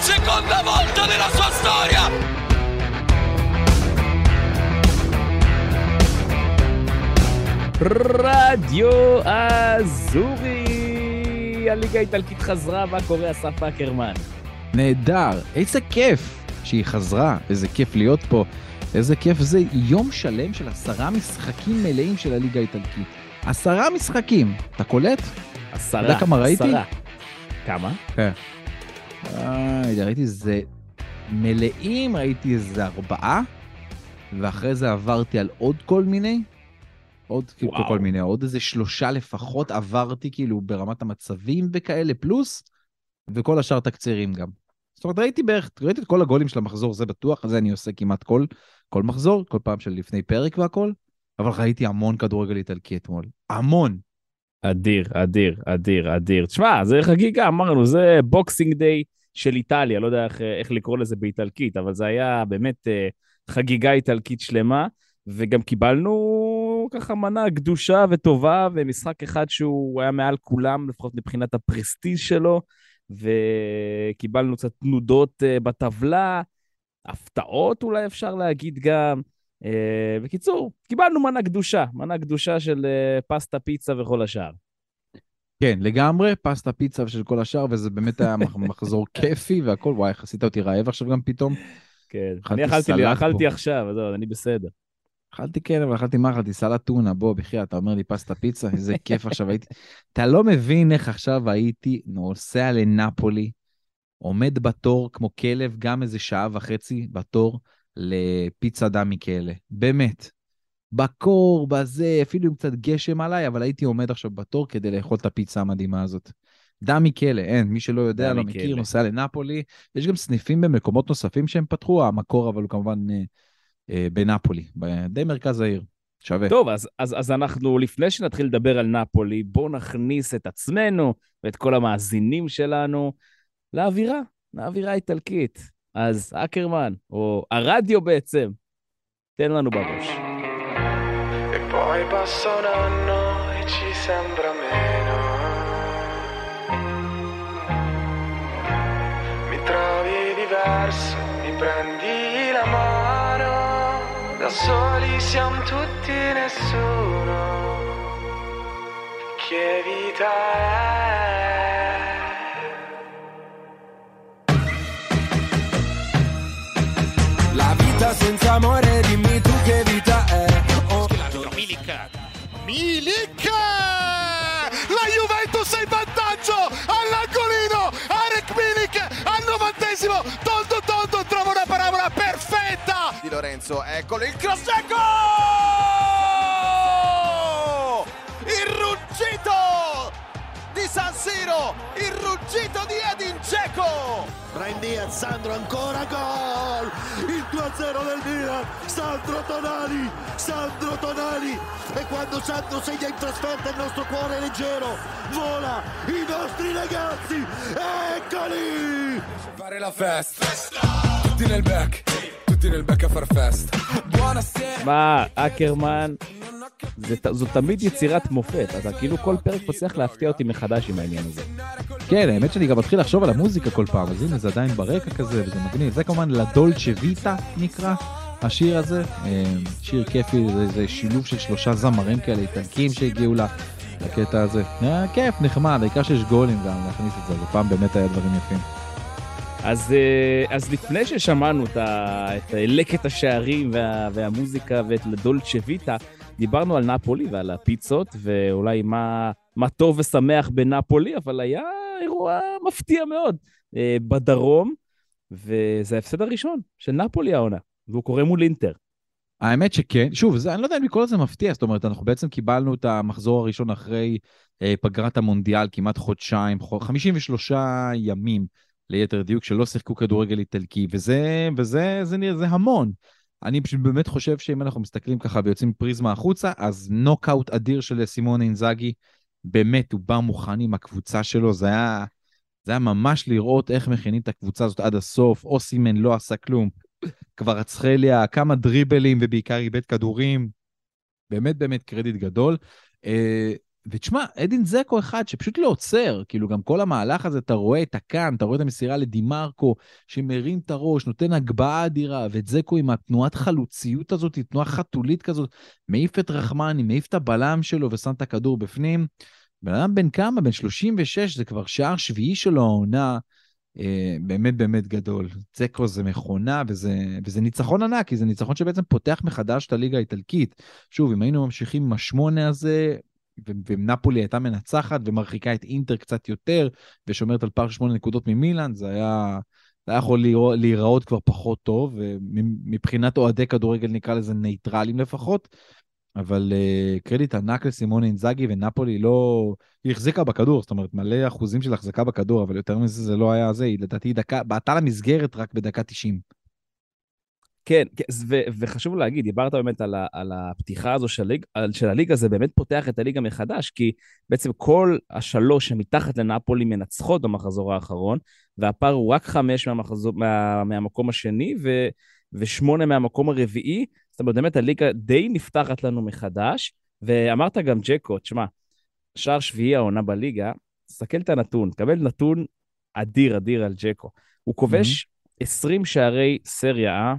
seconda volta nella sua storia! רדיו אזורי! הליגה האיטלקית חזרה, מה קורה אסף אקרמן? נהדר, איזה כיף שהיא חזרה, איזה כיף להיות פה, איזה כיף זה יום שלם של עשרה משחקים מלאים של הליגה האיטלקית. עשרה משחקים, אתה קולט? עשרה, אתה יודע כמה ראיתי? עשרה. כמה? כן. אה, ראיתי איזה מלאים, ראיתי איזה ארבעה, ואחרי זה עברתי על עוד כל מיני. עוד כאילו וואו. כל מיני, עוד איזה שלושה לפחות עברתי כאילו ברמת המצבים וכאלה, פלוס, וכל השאר תקצירים גם. זאת אומרת, ראיתי בערך, ראיתי את כל הגולים של המחזור, זה בטוח, זה אני עושה כמעט כל, כל מחזור, כל פעם של לפני פרק והכל, אבל ראיתי המון כדורגל איטלקי אתמול. המון. אדיר, אדיר, אדיר, אדיר. תשמע, זה חגיגה, אמרנו, זה Boxing Day של איטליה, לא יודע איך, איך לקרוא לזה באיטלקית, אבל זה היה באמת אה, חגיגה איטלקית שלמה, וגם קיבלנו ככה מנה גדושה וטובה, ומשחק אחד שהוא היה מעל כולם, לפחות מבחינת הפרסטיז' שלו, וקיבלנו קצת תנודות אה, בטבלה, הפתעות אולי אפשר להגיד גם. אה, בקיצור, קיבלנו מנה קדושה, מנה קדושה של אה, פסטה, פיצה וכל השאר. כן, לגמרי, פסטה פיצה של כל השאר, וזה באמת היה מח- מחזור כיפי והכל, וואי, איך עשית אותי רעב עכשיו גם פתאום. כן, אני אכלתי, לי, אכלתי. עכשיו, זהו, אני בסדר. אכלתי כן, אבל אכלתי מה אכלתי? סלט טונה, בוא, בחייאת, אתה אומר לי פסטה פיצה, איזה כיף עכשיו הייתי. אתה לא מבין איך עכשיו הייתי נוסע לנפולי, עומד בתור כמו כלב, גם איזה שעה וחצי בתור לפיצה דמי כאלה. באמת. בקור, בזה, אפילו עם קצת גשם עליי, אבל הייתי עומד עכשיו בתור כדי לאכול את הפיצה המדהימה הזאת. דמי כלא, אין, מי שלא יודע, לא מכיר, כלא. נוסע לנפולי. יש גם סניפים במקומות נוספים שהם פתחו, המקור אבל הוא כמובן אה, אה, בנפולי, די מרכז העיר. שווה. טוב, אז, אז, אז אנחנו, לפני שנתחיל לדבר על נפולי, בואו נכניס את עצמנו ואת כל המאזינים שלנו לאווירה, לאווירה האיטלקית. אז אקרמן, או הרדיו בעצם, תן לנו בראש. Poi passa un anno e ci sembra meno. Mi trovi diverso, mi prendi la mano. Da soli siamo tutti nessuno. Che vita è? La vita senza amore, dimmi tu che vita. Milik. Milik! La Juventus è in vantaggio all'angolino. Arek Milik al novantesimo. Tolto Tolto trova una parabola perfetta. Di Lorenzo, eccolo il cross e gol! Il ruggito di San Siro, il ruggito di Edin Dzeko. Brian Diaz, Sandro ancora gol! Il 2-0 del Milan, Sandro Tonali, Sandro Tonali! Quando Sandro segna in trasferta il nostro cuore leggero, vola i nostri ragazzi, eccoli! Fare la festa. Tutti nel back. Tutti nel back a far festa. Buonasera. מה, אקרמן, זו תמיד יצירת מופת, אתה כאילו כל פרק מצליח להפתיע אותי מחדש עם העניין הזה. כן, האמת שאני גם מתחיל לחשוב על המוזיקה כל פעם, אז הנה זה עדיין ברקע כזה, וזה מגניב. זה כמובן לדולצ'ה ויטה נקרא, השיר הזה. אה, שיר כיפי, זה, זה שילוב של שלושה זמרים כאלה איטלקים שהגיעו ל- לקטע הזה. אה, כיף, נחמד, העיקר שיש גולים גם להכניס את זה, אז הפעם באמת היה דברים יפים. אז, אה, אז לפני ששמענו את, ה, את לקט השערים וה, והמוזיקה ואת לדולצ'ה ויטה, דיברנו על נפולי ועל הפיצות, ואולי מה, מה טוב ושמח בנפולי, אבל היה אירוע מפתיע מאוד בדרום, וזה ההפסד הראשון של נפולי העונה, והוא קורה מול אינטר. האמת שכן, שוב, זה, אני לא יודע אם לקרוא לזה מפתיע, זאת אומרת, אנחנו בעצם קיבלנו את המחזור הראשון אחרי אה, פגרת המונדיאל, כמעט חודשיים, חו- 53 ימים ליתר דיוק, שלא שיחקו כדורגל איטלקי, וזה, וזה זה, נראה- זה המון. אני פשוט באמת חושב שאם אנחנו מסתכלים ככה ויוצאים פריזמה החוצה, אז נוקאוט אדיר של סימון אינזאגי, באמת, הוא בא מוכן עם הקבוצה שלו, זה היה, זה היה ממש לראות איך מכינים את הקבוצה הזאת עד הסוף, אוסימן לא עשה כלום. כבר אצחליה, כמה דריבלים ובעיקר איבד כדורים. באמת באמת קרדיט גדול. אה, ותשמע, אדין זקו אחד שפשוט לא עוצר, כאילו גם כל המהלך הזה, אתה רואה את הקאן, אתה רואה את המסירה לדימרקו, שמרים את הראש, נותן הגבהה אדירה, ואת זקו עם התנועת חלוציות הזאת, תנועה חתולית כזאת, מעיף את רחמני, מעיף את הבלם שלו ושם את הכדור בפנים. בן אדם בן כמה? בן 36, זה כבר שער שביעי שלו העונה. אה, באמת באמת גדול. זקו זה מכונה וזה, וזה ניצחון ענק, כי זה ניצחון שבעצם פותח מחדש את הליגה האיטלקית. שוב, אם היינו ממשיכים עם השמונה הזה, ונפולי הייתה מנצחת ומרחיקה את אינטר קצת יותר, ושומרת על פער שמונה נקודות ממילאן, זה היה, זה היה יכול להיראות כבר פחות טוב, ומבחינת אוהדי כדורגל נקרא לזה נייטרלים לפחות. אבל uh, קרדיט ענק לסימון אינזאגי ונפולי לא... היא החזיקה בכדור, זאת אומרת מלא אחוזים של החזקה בכדור, אבל יותר מזה זה לא היה זה, היא לדעתי דקה, בעטה למסגרת רק בדקה 90. כן, כן ו- וחשוב להגיד, דיברת באמת על, ה- על הפתיחה הזו של, הליג, של הליגה, זה באמת פותח את הליגה מחדש, כי בעצם כל השלוש שמתחת לנפולי מנצחות במחזור האחרון, והפער הוא רק חמש מהמחזור, מה, מהמקום השני ו- ושמונה מהמקום הרביעי, זאת אומרת, באמת הליגה די נפתחת לנו מחדש, ואמרת גם ג'קו, תשמע, שער שביעי העונה בליגה, תסתכל את הנתון, קבל נתון אדיר אדיר על ג'קו. הוא כובש mm-hmm. 20 שערי סריה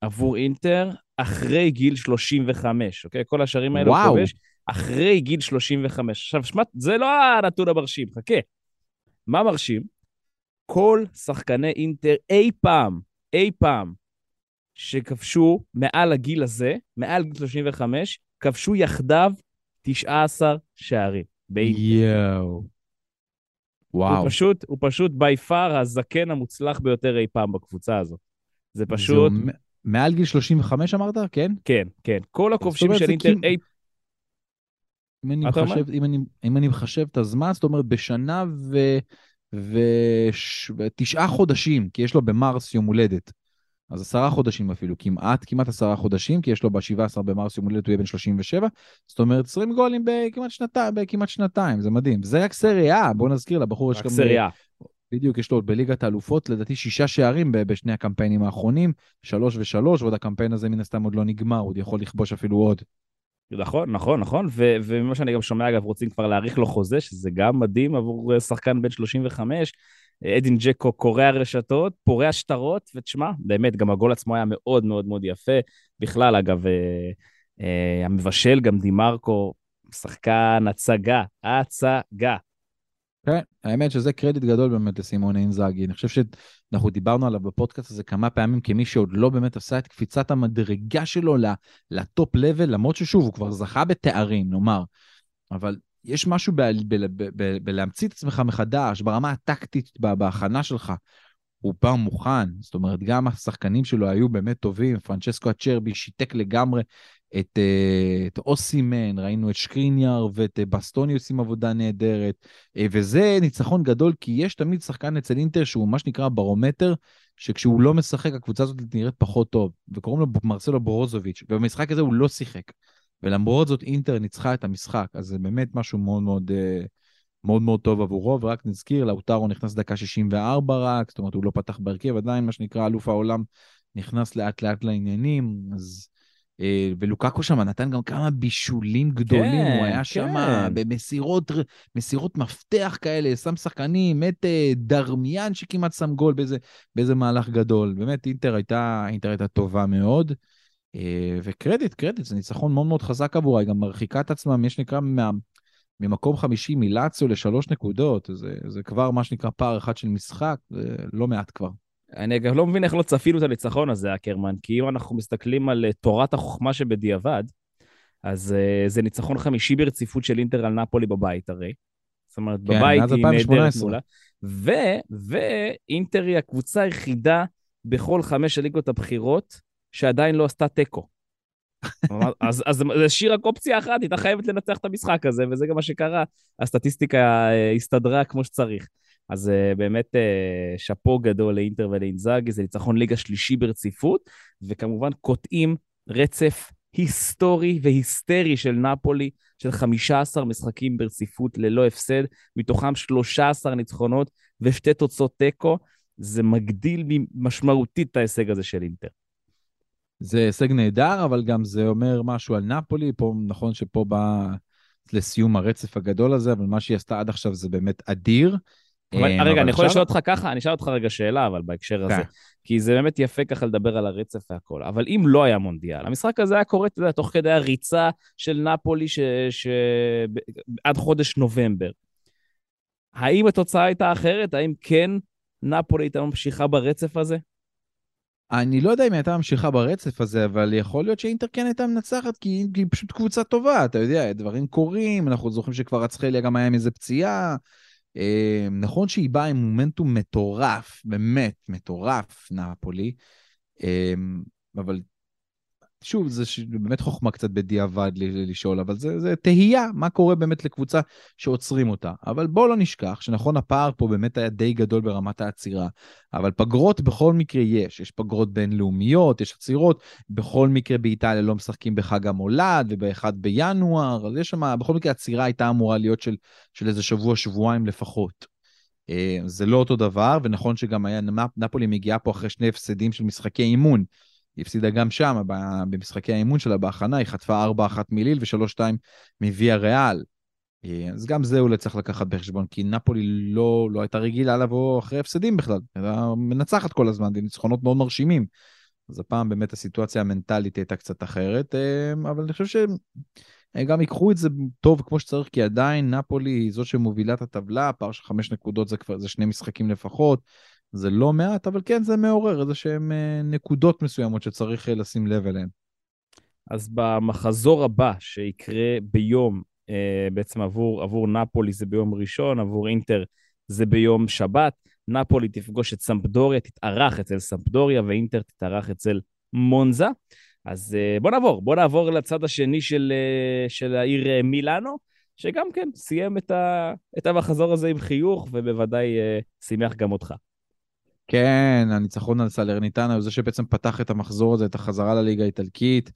עבור אינטר אחרי גיל 35, אוקיי? כל השערים האלה וואו. הוא כובש אחרי גיל 35. עכשיו, שמע, זה לא הנתון המרשים, חכה. מה מרשים? כל שחקני אינטר אי פעם, אי פעם, שכבשו מעל הגיל הזה, מעל גיל 35, כבשו יחדיו 19 שערים. יואו. וואו. הוא פשוט, הוא פשוט בי פאר הזקן המוצלח ביותר אי פעם בקבוצה הזאת. זה פשוט... זה מעל גיל 35 אמרת? כן? כן, כן. כל הכובשים של אינטר אי... אם אני, מחשב, אם, אני, אם אני מחשב את הזמן, זאת אומרת בשנה ו... ותשעה חודשים, כי יש לו במרס יום הולדת. אז עשרה חודשים אפילו, כמעט, כמעט עשרה חודשים, כי יש לו ב-17 במרס יום הולדת הוא יהיה בן 37, זאת אומרת 20 גולים בכמעט, שנתי, בכמעט שנתיים, זה מדהים. זה רק סריה, בוא נזכיר לבחור יש גם... רק סריה. בדיוק, יש לו בליגת האלופות, לדעתי שישה שערים בשני הקמפיינים האחרונים, שלוש ושלוש, ועוד הקמפיין הזה מן הסתם עוד לא נגמר, עוד יכול לכבוש אפילו עוד. נכון, נכון, נכון, ו- וממה שאני גם שומע, אגב, רוצים כבר להאריך לו חוזה, שזה גם מדהים עבור אה, שחקן בן 35. אדין ג'קו קורע רשתות, פורע שטרות, ותשמע, באמת, גם הגול עצמו היה מאוד מאוד מאוד יפה. בכלל, אגב, אה, אה, המבשל, גם דימרקו, שחקן הצגה, הצגה. כן, האמת שזה קרדיט גדול באמת לסימון אינזאגי. אני חושב שאנחנו דיברנו עליו בפודקאסט הזה כמה פעמים כמי שעוד לא באמת עשה את קפיצת המדרגה שלו לטופ לבל, למרות ששוב, הוא כבר זכה בתארים, נאמר. אבל יש משהו בלהמציא את עצמך מחדש, ברמה הטקטית, בהכנה שלך. הוא בא מוכן, זאת אומרת, גם השחקנים שלו היו באמת טובים, פרנצ'סקו אצ'רבי שיתק לגמרי את, אה, את אוסימן, ראינו את שקריניאר ואת אה, בסטוני עושים עבודה נהדרת, אה, וזה ניצחון גדול, כי יש תמיד שחקן אצל אינטר שהוא מה שנקרא ברומטר, שכשהוא לא משחק, הקבוצה הזאת נראית פחות טוב, וקוראים לו מרסלו ברוזוביץ', ובמשחק הזה הוא לא שיחק. ולמרות זאת אינטר ניצחה את המשחק, אז זה באמת משהו מאוד מאוד, מאוד, מאוד טוב עבורו, ורק נזכיר, לאוטרו נכנס דקה 64 רק, זאת אומרת הוא לא פתח בהרכב, עדיין מה שנקרא אלוף העולם נכנס לאט לאט לעניינים, אז... אה, ולוקקו שם נתן גם כמה בישולים גדולים, כן, הוא היה כן. שם במסירות מסירות מפתח כאלה, שם שחקנים, את אה, דרמיאן שכמעט שם גול באיזה, באיזה מהלך גדול. באמת, אינטר הייתה, אינטר הייתה טובה מאוד. אה, וקרדיט, קרדיט, זה ניצחון מאוד מאוד חזק עבורה, היא גם מרחיקה את עצמה, מי שנקרא, מה, ממקום חמישי מלאציו לשלוש נקודות, זה, זה כבר מה שנקרא פער אחד של משחק, זה לא מעט כבר. אני אגב לא מבין איך לא צפינו את הניצחון הזה, אקרמן, כי אם אנחנו מסתכלים על uh, תורת החוכמה שבדיעבד, אז uh, זה ניצחון חמישי ברציפות של אינטר על נפולי בבית הרי. זאת אומרת, כן, בבית היא נהדרת מולה. ואינטר היא הקבוצה היחידה בכל חמש הליגות הבכירות שעדיין לא עשתה תיקו. אז, אז זה השאיר רק אופציה אחת, הייתה חייבת לנצח את המשחק הזה, וזה גם מה שקרה. הסטטיסטיקה אה, הסתדרה כמו שצריך. אז uh, באמת uh, שאפו גדול לאינטר ולאינזאגי, זה ניצחון ליגה שלישי ברציפות, וכמובן קוטעים רצף היסטורי והיסטרי של נפולי, של 15 משחקים ברציפות ללא הפסד, מתוכם 13 ניצחונות ושתי תוצאות תיקו. זה מגדיל משמעותית את ההישג הזה של אינטר. זה הישג נהדר, אבל גם זה אומר משהו על נפולי. פה, נכון שפה בא לסיום הרצף הגדול הזה, אבל מה שהיא עשתה עד עכשיו זה באמת אדיר. אבל, אה, רגע, אבל אני יכול לשאול אותך ככה? אני אשאל אותך רגע שאלה, אבל בהקשר הזה. כן. כי זה באמת יפה ככה לדבר על הרצף והכל. אבל אם לא היה מונדיאל, המשחק הזה היה קורה, אתה יודע, תוך כדי הריצה של נפולי ש... ש... עד חודש נובמבר. האם התוצאה הייתה אחרת? האם כן נפולי הייתה ממשיכה ברצף הזה? אני לא יודע אם היא הייתה ממשיכה ברצף הזה, אבל יכול להיות שאינטר כן הייתה מנצחת, כי היא- פשוט קבוצה טובה, אתה יודע, דברים קורים, אנחנו זוכרים שכבר רצחליה גם היה עם איזה פציעה. אה, נכון שהיא באה עם מומנטום מטורף, באמת מטורף, נפולי, אה, אבל שוב, זה ש- באמת חוכמה קצת בדיעבד ל- לשאול, אבל זה, זה תהייה, מה קורה באמת לקבוצה שעוצרים אותה. אבל בואו לא נשכח שנכון, הפער פה באמת היה די גדול ברמת העצירה, אבל פגרות בכל מקרה יש. יש פגרות בינלאומיות, יש עצירות, בכל מקרה באיטליה לא משחקים בחג המולד ובאחד בינואר, אז יש שם, בכל מקרה עצירה הייתה אמורה להיות של, של איזה שבוע, שבועיים לפחות. אה, זה לא אותו דבר, ונכון שגם היה, נפ- נפולי מגיעה פה אחרי שני הפסדים של משחקי אימון. היא הפסידה גם שם, במשחקי האימון שלה בהכנה, היא חטפה 4-1 מליל ו-3-2 מוויה ריאל. אה, אז גם זה אולי צריך לקחת בחשבון, כי נפולי לא, לא הייתה רגילה לבוא אחרי הפסדים בכלל, הייתה מנצחת כל הזמן, וניצחונות מאוד מרשימים. אז הפעם באמת הסיטואציה המנטלית הייתה קצת אחרת, אה, אבל אני חושב שהם גם ייקחו את זה טוב כמו שצריך, כי עדיין נפולי היא זו שמובילה את הטבלה, פער של חמש נקודות זה כבר, זה שני משחקים לפחות, זה לא מעט, אבל כן זה מעורר איזה שהם אה, נקודות מסוימות שצריך אה, לשים לב אליהן. אז במחזור הבא שיקרה ביום, אה, בעצם עבור, עבור נפולי זה ביום ראשון, עבור אינטר זה ביום שבת. נפולי תפגוש את סמפדוריה, תתארח אצל סמפדוריה, ואינטר תתארח אצל מונזה. אז בוא נעבור, בוא נעבור לצד השני של, של העיר מילאנו, שגם כן סיים את, ה, את המחזור הזה עם חיוך, ובוודאי שימח גם אותך. כן, הניצחון על סלרניטנה הוא זה שבעצם פתח את המחזור הזה, את החזרה לליגה האיטלקית.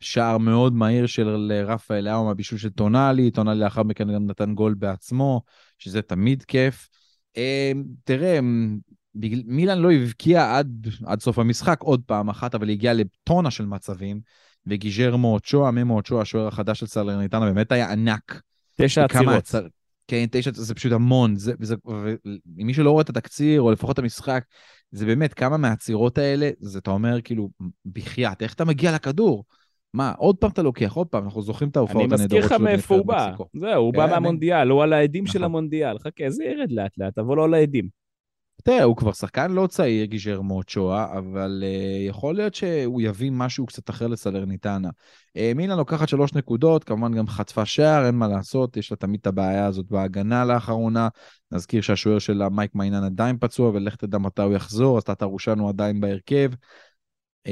שער מאוד מהיר של רפאל לאו מהבישול של טונאלי, טונאלי לאחר מכן גם נתן גול בעצמו, שזה תמיד כיף. אה, תראה, בגל- מילאן לא הבקיעה עד, עד סוף המשחק עוד פעם אחת, אבל היא הגיעה לטונה של מצבים, וגיז'רמו אוצ'ואה, ממו אוצ'ואה, השוער החדש של סלרניטנה, באמת היה ענק. תשע עצירות. עצר- כן, תשע, זה פשוט המון. זה, וזה, ומי שלא רואה את התקציר, או לפחות את המשחק, זה באמת כמה מהעצירות האלה, זה אתה אומר כאילו, בחייאת, איך אתה מגיע לכדור? מה, עוד פעם אתה לוקח, עוד פעם, אנחנו זוכרים את אני ההופעות מזכיר הנהדרות לך שלו מאיפה הוא בא. זהו, הוא בא כן, מהמונדיאל, הוא על העדים של נכון. המונדיאל. חכה, זה ירד לאט לאט, תבוא לו לעדים. תראה, הוא כבר שחקן לא צעיר, גיז'רמו אוצ'ואה, אבל uh, יכול להיות שהוא יביא משהו קצת אחר לסלרניטנה. Uh, מילה לוקחת שלוש נקודות, כמובן גם חטפה שער, אין מה לעשות, יש לה תמיד את הבעיה הזאת בהגנה לאחרונה. נזכיר שהשוער שלה, מייק מיינן, עדיין פצוע, ולך תדע מתי הוא יחזור, אז טאטה רושנו עדיין בהרכב. Uh,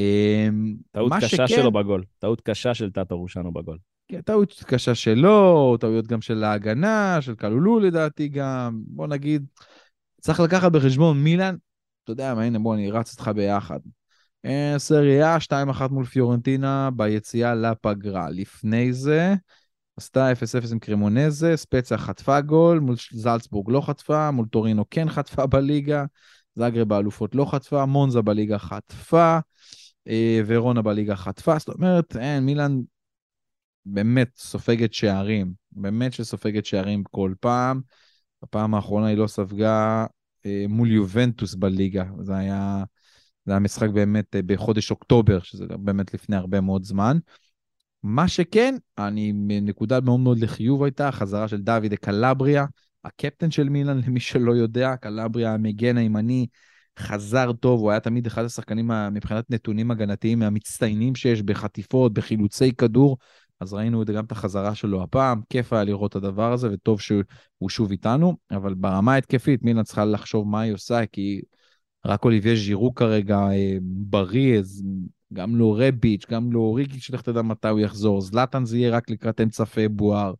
טעות קשה שכן- שלו בגול. טעות קשה של טאטו רושנו בגול. כן, טעות קשה שלו, טעויות גם של ההגנה, של קלולו לדעתי גם, בוא נגיד, צריך לקחת בחשבון מילאן, אתה יודע מה, הנה בוא אני רץ איתך ביחד. אה, סריה 2-1 מול פיורנטינה ביציאה לפגרה. לפני זה, עשתה 0-0 עם קרימונזה, ספציה חטפה גול, מול זלצבורג לא חטפה, מול טורינו כן חטפה בליגה, זאגרה באלופות לא חטפה, מונזה בליגה חטפה, אה, ורונה בליגה חטפה, זאת אומרת, אין, מילאן באמת סופגת שערים, באמת שסופגת שערים כל פעם. בפעם האחרונה היא לא ספגה אה, מול יובנטוס בליגה, זה היה, זה היה משחק באמת אה, בחודש אוקטובר, שזה באמת לפני הרבה מאוד זמן. מה שכן, אני, נקודה מאוד מאוד לחיוב הייתה החזרה של דוד קלבריה, הקפטן של מילאן, למי שלא יודע, קלבריה המגן הימני, חזר טוב, הוא היה תמיד אחד השחקנים ה- מבחינת נתונים הגנתיים מהמצטיינים שיש בחטיפות, בחילוצי כדור, אז ראינו את- גם את החזרה שלו הפעם, כיף היה לראות את הדבר הזה, וטוב שהוא שוב איתנו, אבל ברמה ההתקפית, מילה צריכה לחשוב מה היא עושה, כי רק אוליביה ז'ירו כרגע אה, בריא, אז גם לא רביץ', גם לא אוריגי, לך תדע מתי הוא יחזור, זלאטן זה יהיה רק לקראת אמצע פברואר,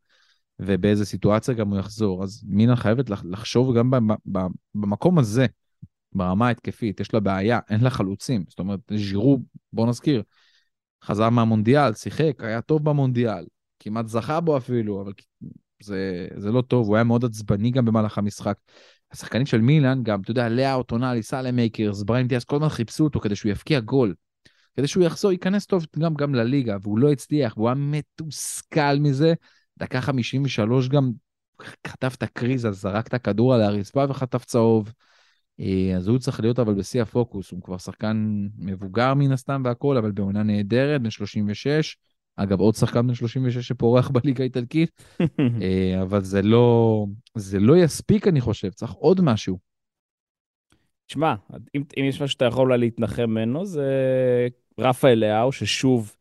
ובאיזה סיטואציה גם הוא יחזור, אז מילאן חייבת לח- לחשוב גם במקום הזה, ברמה ההתקפית, יש לה בעיה, אין לה חלוצים, זאת אומרת, ז'ירו, בוא נזכיר, חזר מהמונדיאל, שיחק, היה טוב במונדיאל, כמעט זכה בו אפילו, אבל זה, זה לא טוב, הוא היה מאוד עצבני גם במהלך המשחק. השחקנים של מילאן, גם, אתה יודע, לאו, טונאלי, סאלמאקרס, בראהים דיאס, כל הזמן חיפשו אותו כדי שהוא יבקיע גול. כדי שהוא יחזור, ייכנס טוב גם, גם לליגה, והוא לא הצליח, והוא היה מתוסכל מזה. דקה 53 גם חטף את הקריזה, זרק את הכדור על הרצפה וחטף צהוב. אה, אז הוא צריך להיות אבל בשיא הפוקוס, הוא כבר שחקן מבוגר מן הסתם והכל, אבל בעונה נהדרת, בן 36. אגב, עוד שחקן בן 36 שפורח בליגה האיטלקית, אה, אבל זה לא, זה לא יספיק, אני חושב, צריך עוד משהו. תשמע, אם, אם יש משהו שאתה יכול אולי להתנחם ממנו, זה רפאל לאהו, ששוב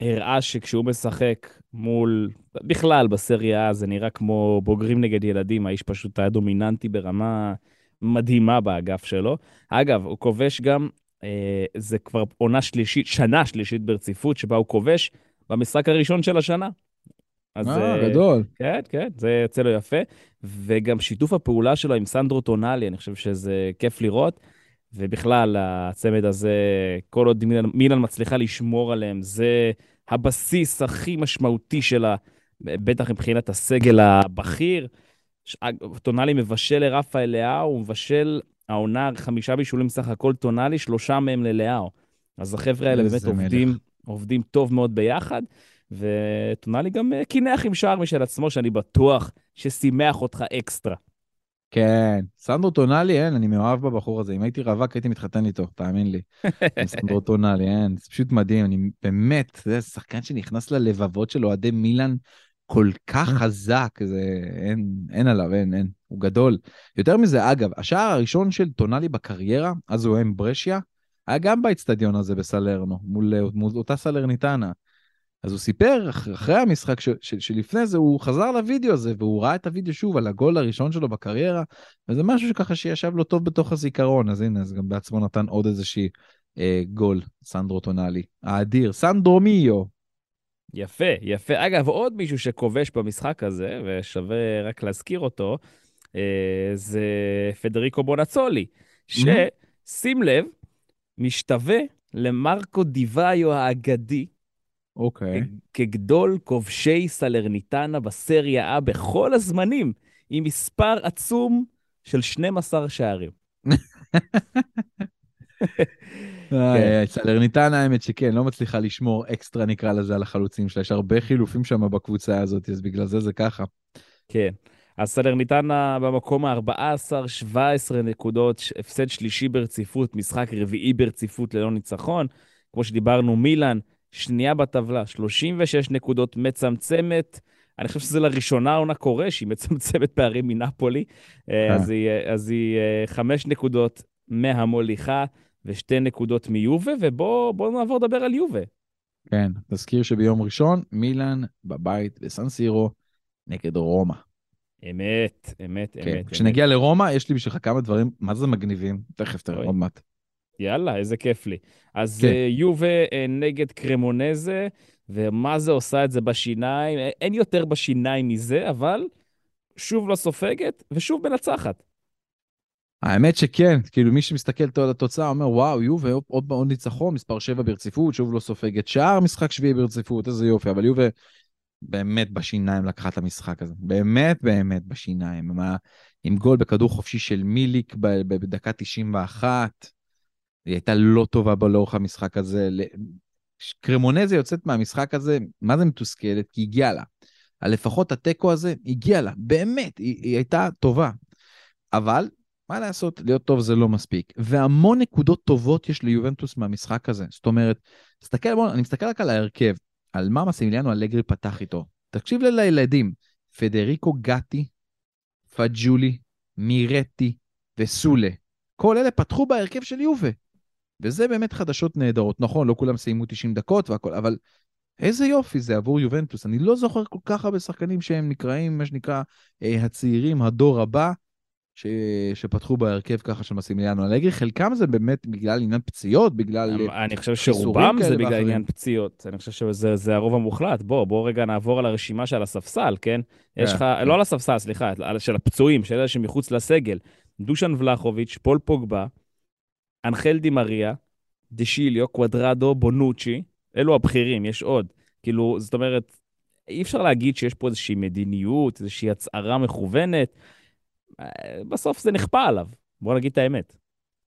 הראה שכשהוא משחק מול, בכלל בסריה זה נראה כמו בוגרים נגד ילדים, האיש פשוט היה דומיננטי ברמה מדהימה באגף שלו. אגב, הוא כובש גם, אה, זה כבר עונה שלישית, שנה שלישית ברציפות, שבה הוא כובש במשחק הראשון של השנה. אז... אה, גדול. כן, כן, זה יוצא לו יפה. וגם שיתוף הפעולה שלו עם סנדרו טונאלי, אני חושב שזה כיף לראות. ובכלל, הצמד הזה, כל עוד מילן, מילן מצליחה לשמור עליהם, זה הבסיס הכי משמעותי שלה, בטח מבחינת הסגל הבכיר. טונאלי מבשל לרפאל לאהו, הוא מבשל העונה חמישה בישולים סך הכל טונאלי, שלושה מהם ללאהו. אז החבר'ה האלה באמת עובדים, עובדים טוב מאוד ביחד, וטונאלי גם אה, קינח עם שער משל עצמו, שאני בטוח ששימח אותך אקסטרה. כן, סנדרו טונאלי, אין, אני מאוהב בבחור הזה. אם הייתי רווק, הייתי מתחתן איתו, תאמין לי. סנדרו טונאלי, אין, זה פשוט מדהים, אני באמת, זה שחקן שנכנס ללבבות של אוהדי מילאן כל כך חזק, זה אין, אין עליו, אין, אין, הוא גדול. יותר מזה, אגב, השער הראשון של טונאלי בקריירה, אז הוא עם ברשיה, היה גם באצטדיון הזה בסלרנו, מול, מול אותה סלרניטנה. אז הוא סיפר אחרי המשחק ש, ש, שלפני זה, הוא חזר לוידאו הזה, והוא ראה את הוידאו שוב על הגול הראשון שלו בקריירה, וזה משהו שככה שישב לו טוב בתוך הזיכרון, אז הנה, אז גם בעצמו נתן עוד איזושהי אה, גול, סנדרו טונאלי. האדיר, סנדרו מיו. יפה, יפה. אגב, עוד מישהו שכובש במשחק הזה, ושווה רק להזכיר אותו, אה, זה פדריקו בונצולי, שים לב, משתווה למרקו די ואיו האגדי, אוקיי. Okay. כגדול כובשי סלרניטנה בסריה A בכל הזמנים, עם מספר עצום של 12 שערים. כן. סלרניטנה, האמת שכן, לא מצליחה לשמור אקסטרה, נקרא לזה, על החלוצים שלה. יש הרבה חילופים שם בקבוצה הזאת, אז בגלל זה זה ככה. כן. אז סלרניטנה במקום ה-14, 17 נקודות, הפסד שלישי ברציפות, משחק רביעי ברציפות ללא ניצחון. כמו שדיברנו, מילאן, שנייה בטבלה, 36 נקודות, מצמצמת. אני חושב שזה לראשונה עונה קורה שהיא מצמצמת פערים מנפולי. אה. אז היא, אז היא אה, חמש נקודות מהמוליכה ושתי נקודות מיובה, ובואו נעבור לדבר על יובה. כן, תזכיר שביום ראשון, מילאן בבית בסן סירו נגד רומא. אמת, אמת, כן. אמת. כשנגיע אמת. לרומא, יש לי בשבילך כמה דברים, מה זה מגניבים? תכף תראה עוד מעט. יאללה, איזה כיף לי. אז כן. uh, יובה uh, נגד קרמונזה, ומה זה עושה את זה בשיניים? אין יותר בשיניים מזה, אבל שוב לא סופגת ושוב מנצחת. האמת שכן, כאילו מי שמסתכל על התוצאה אומר, וואו, יובה עוד עוד ניצחון, מספר 7 ברציפות, שוב לא סופגת שער, משחק שביעי ברציפות, איזה יופי, אבל יובה באמת בשיניים לקחה את המשחק הזה, באמת באמת בשיניים, עם, עם גול בכדור חופשי של מיליק בדקה 91, היא הייתה לא טובה לאורך המשחק הזה. קרמונזה יוצאת מהמשחק הזה, מה זה מתוסכלת? כי הגיעה לה. לפחות התיקו הזה הגיע לה, באמת, היא, היא הייתה טובה. אבל מה לעשות, להיות טוב זה לא מספיק. והמון נקודות טובות יש ליובנטוס מהמשחק הזה. זאת אומרת, תסתכל, בוא, אני מסתכל רק על ההרכב, על מה מסימיליאנו אלגרי פתח איתו. תקשיב לילדים, פדריקו גטי, פג'ולי, מירטי וסולה. כל אלה פתחו בהרכב של יובה. וזה באמת חדשות נהדרות. נכון, לא כולם סיימו 90 דקות והכל, אבל איזה יופי זה עבור יובנטוס. אני לא זוכר כל כך הרבה שחקנים שהם נקראים, מה שנקרא, אה, הצעירים, הדור הבא, ש... שפתחו בהרכב ככה של מסימיליאנו אלגרי, חלקם זה באמת בגלל עניין פציעות, בגלל אני חושב שרובם זה בגלל ואחרים. עניין פציעות, אני חושב שזה הרוב המוחלט. בוא, בוא רגע נעבור על הרשימה של הספסל, כן? יש אה, לך, לא על הספסל, סליחה, של הפצועים, של אלה שמחוץ לסגל. דושן ולחוביץ', פול פוגבה, אנחל דימריה, דשיליו, קוודרדו, בונוצ'י, אלו הבכירים, יש עוד. כאילו, זאת אומרת, אי אפשר להגיד שיש פה איזושהי מדיניות, איזושהי הצהרה מכוונת. בסוף זה נכפה עליו, בוא נגיד את האמת.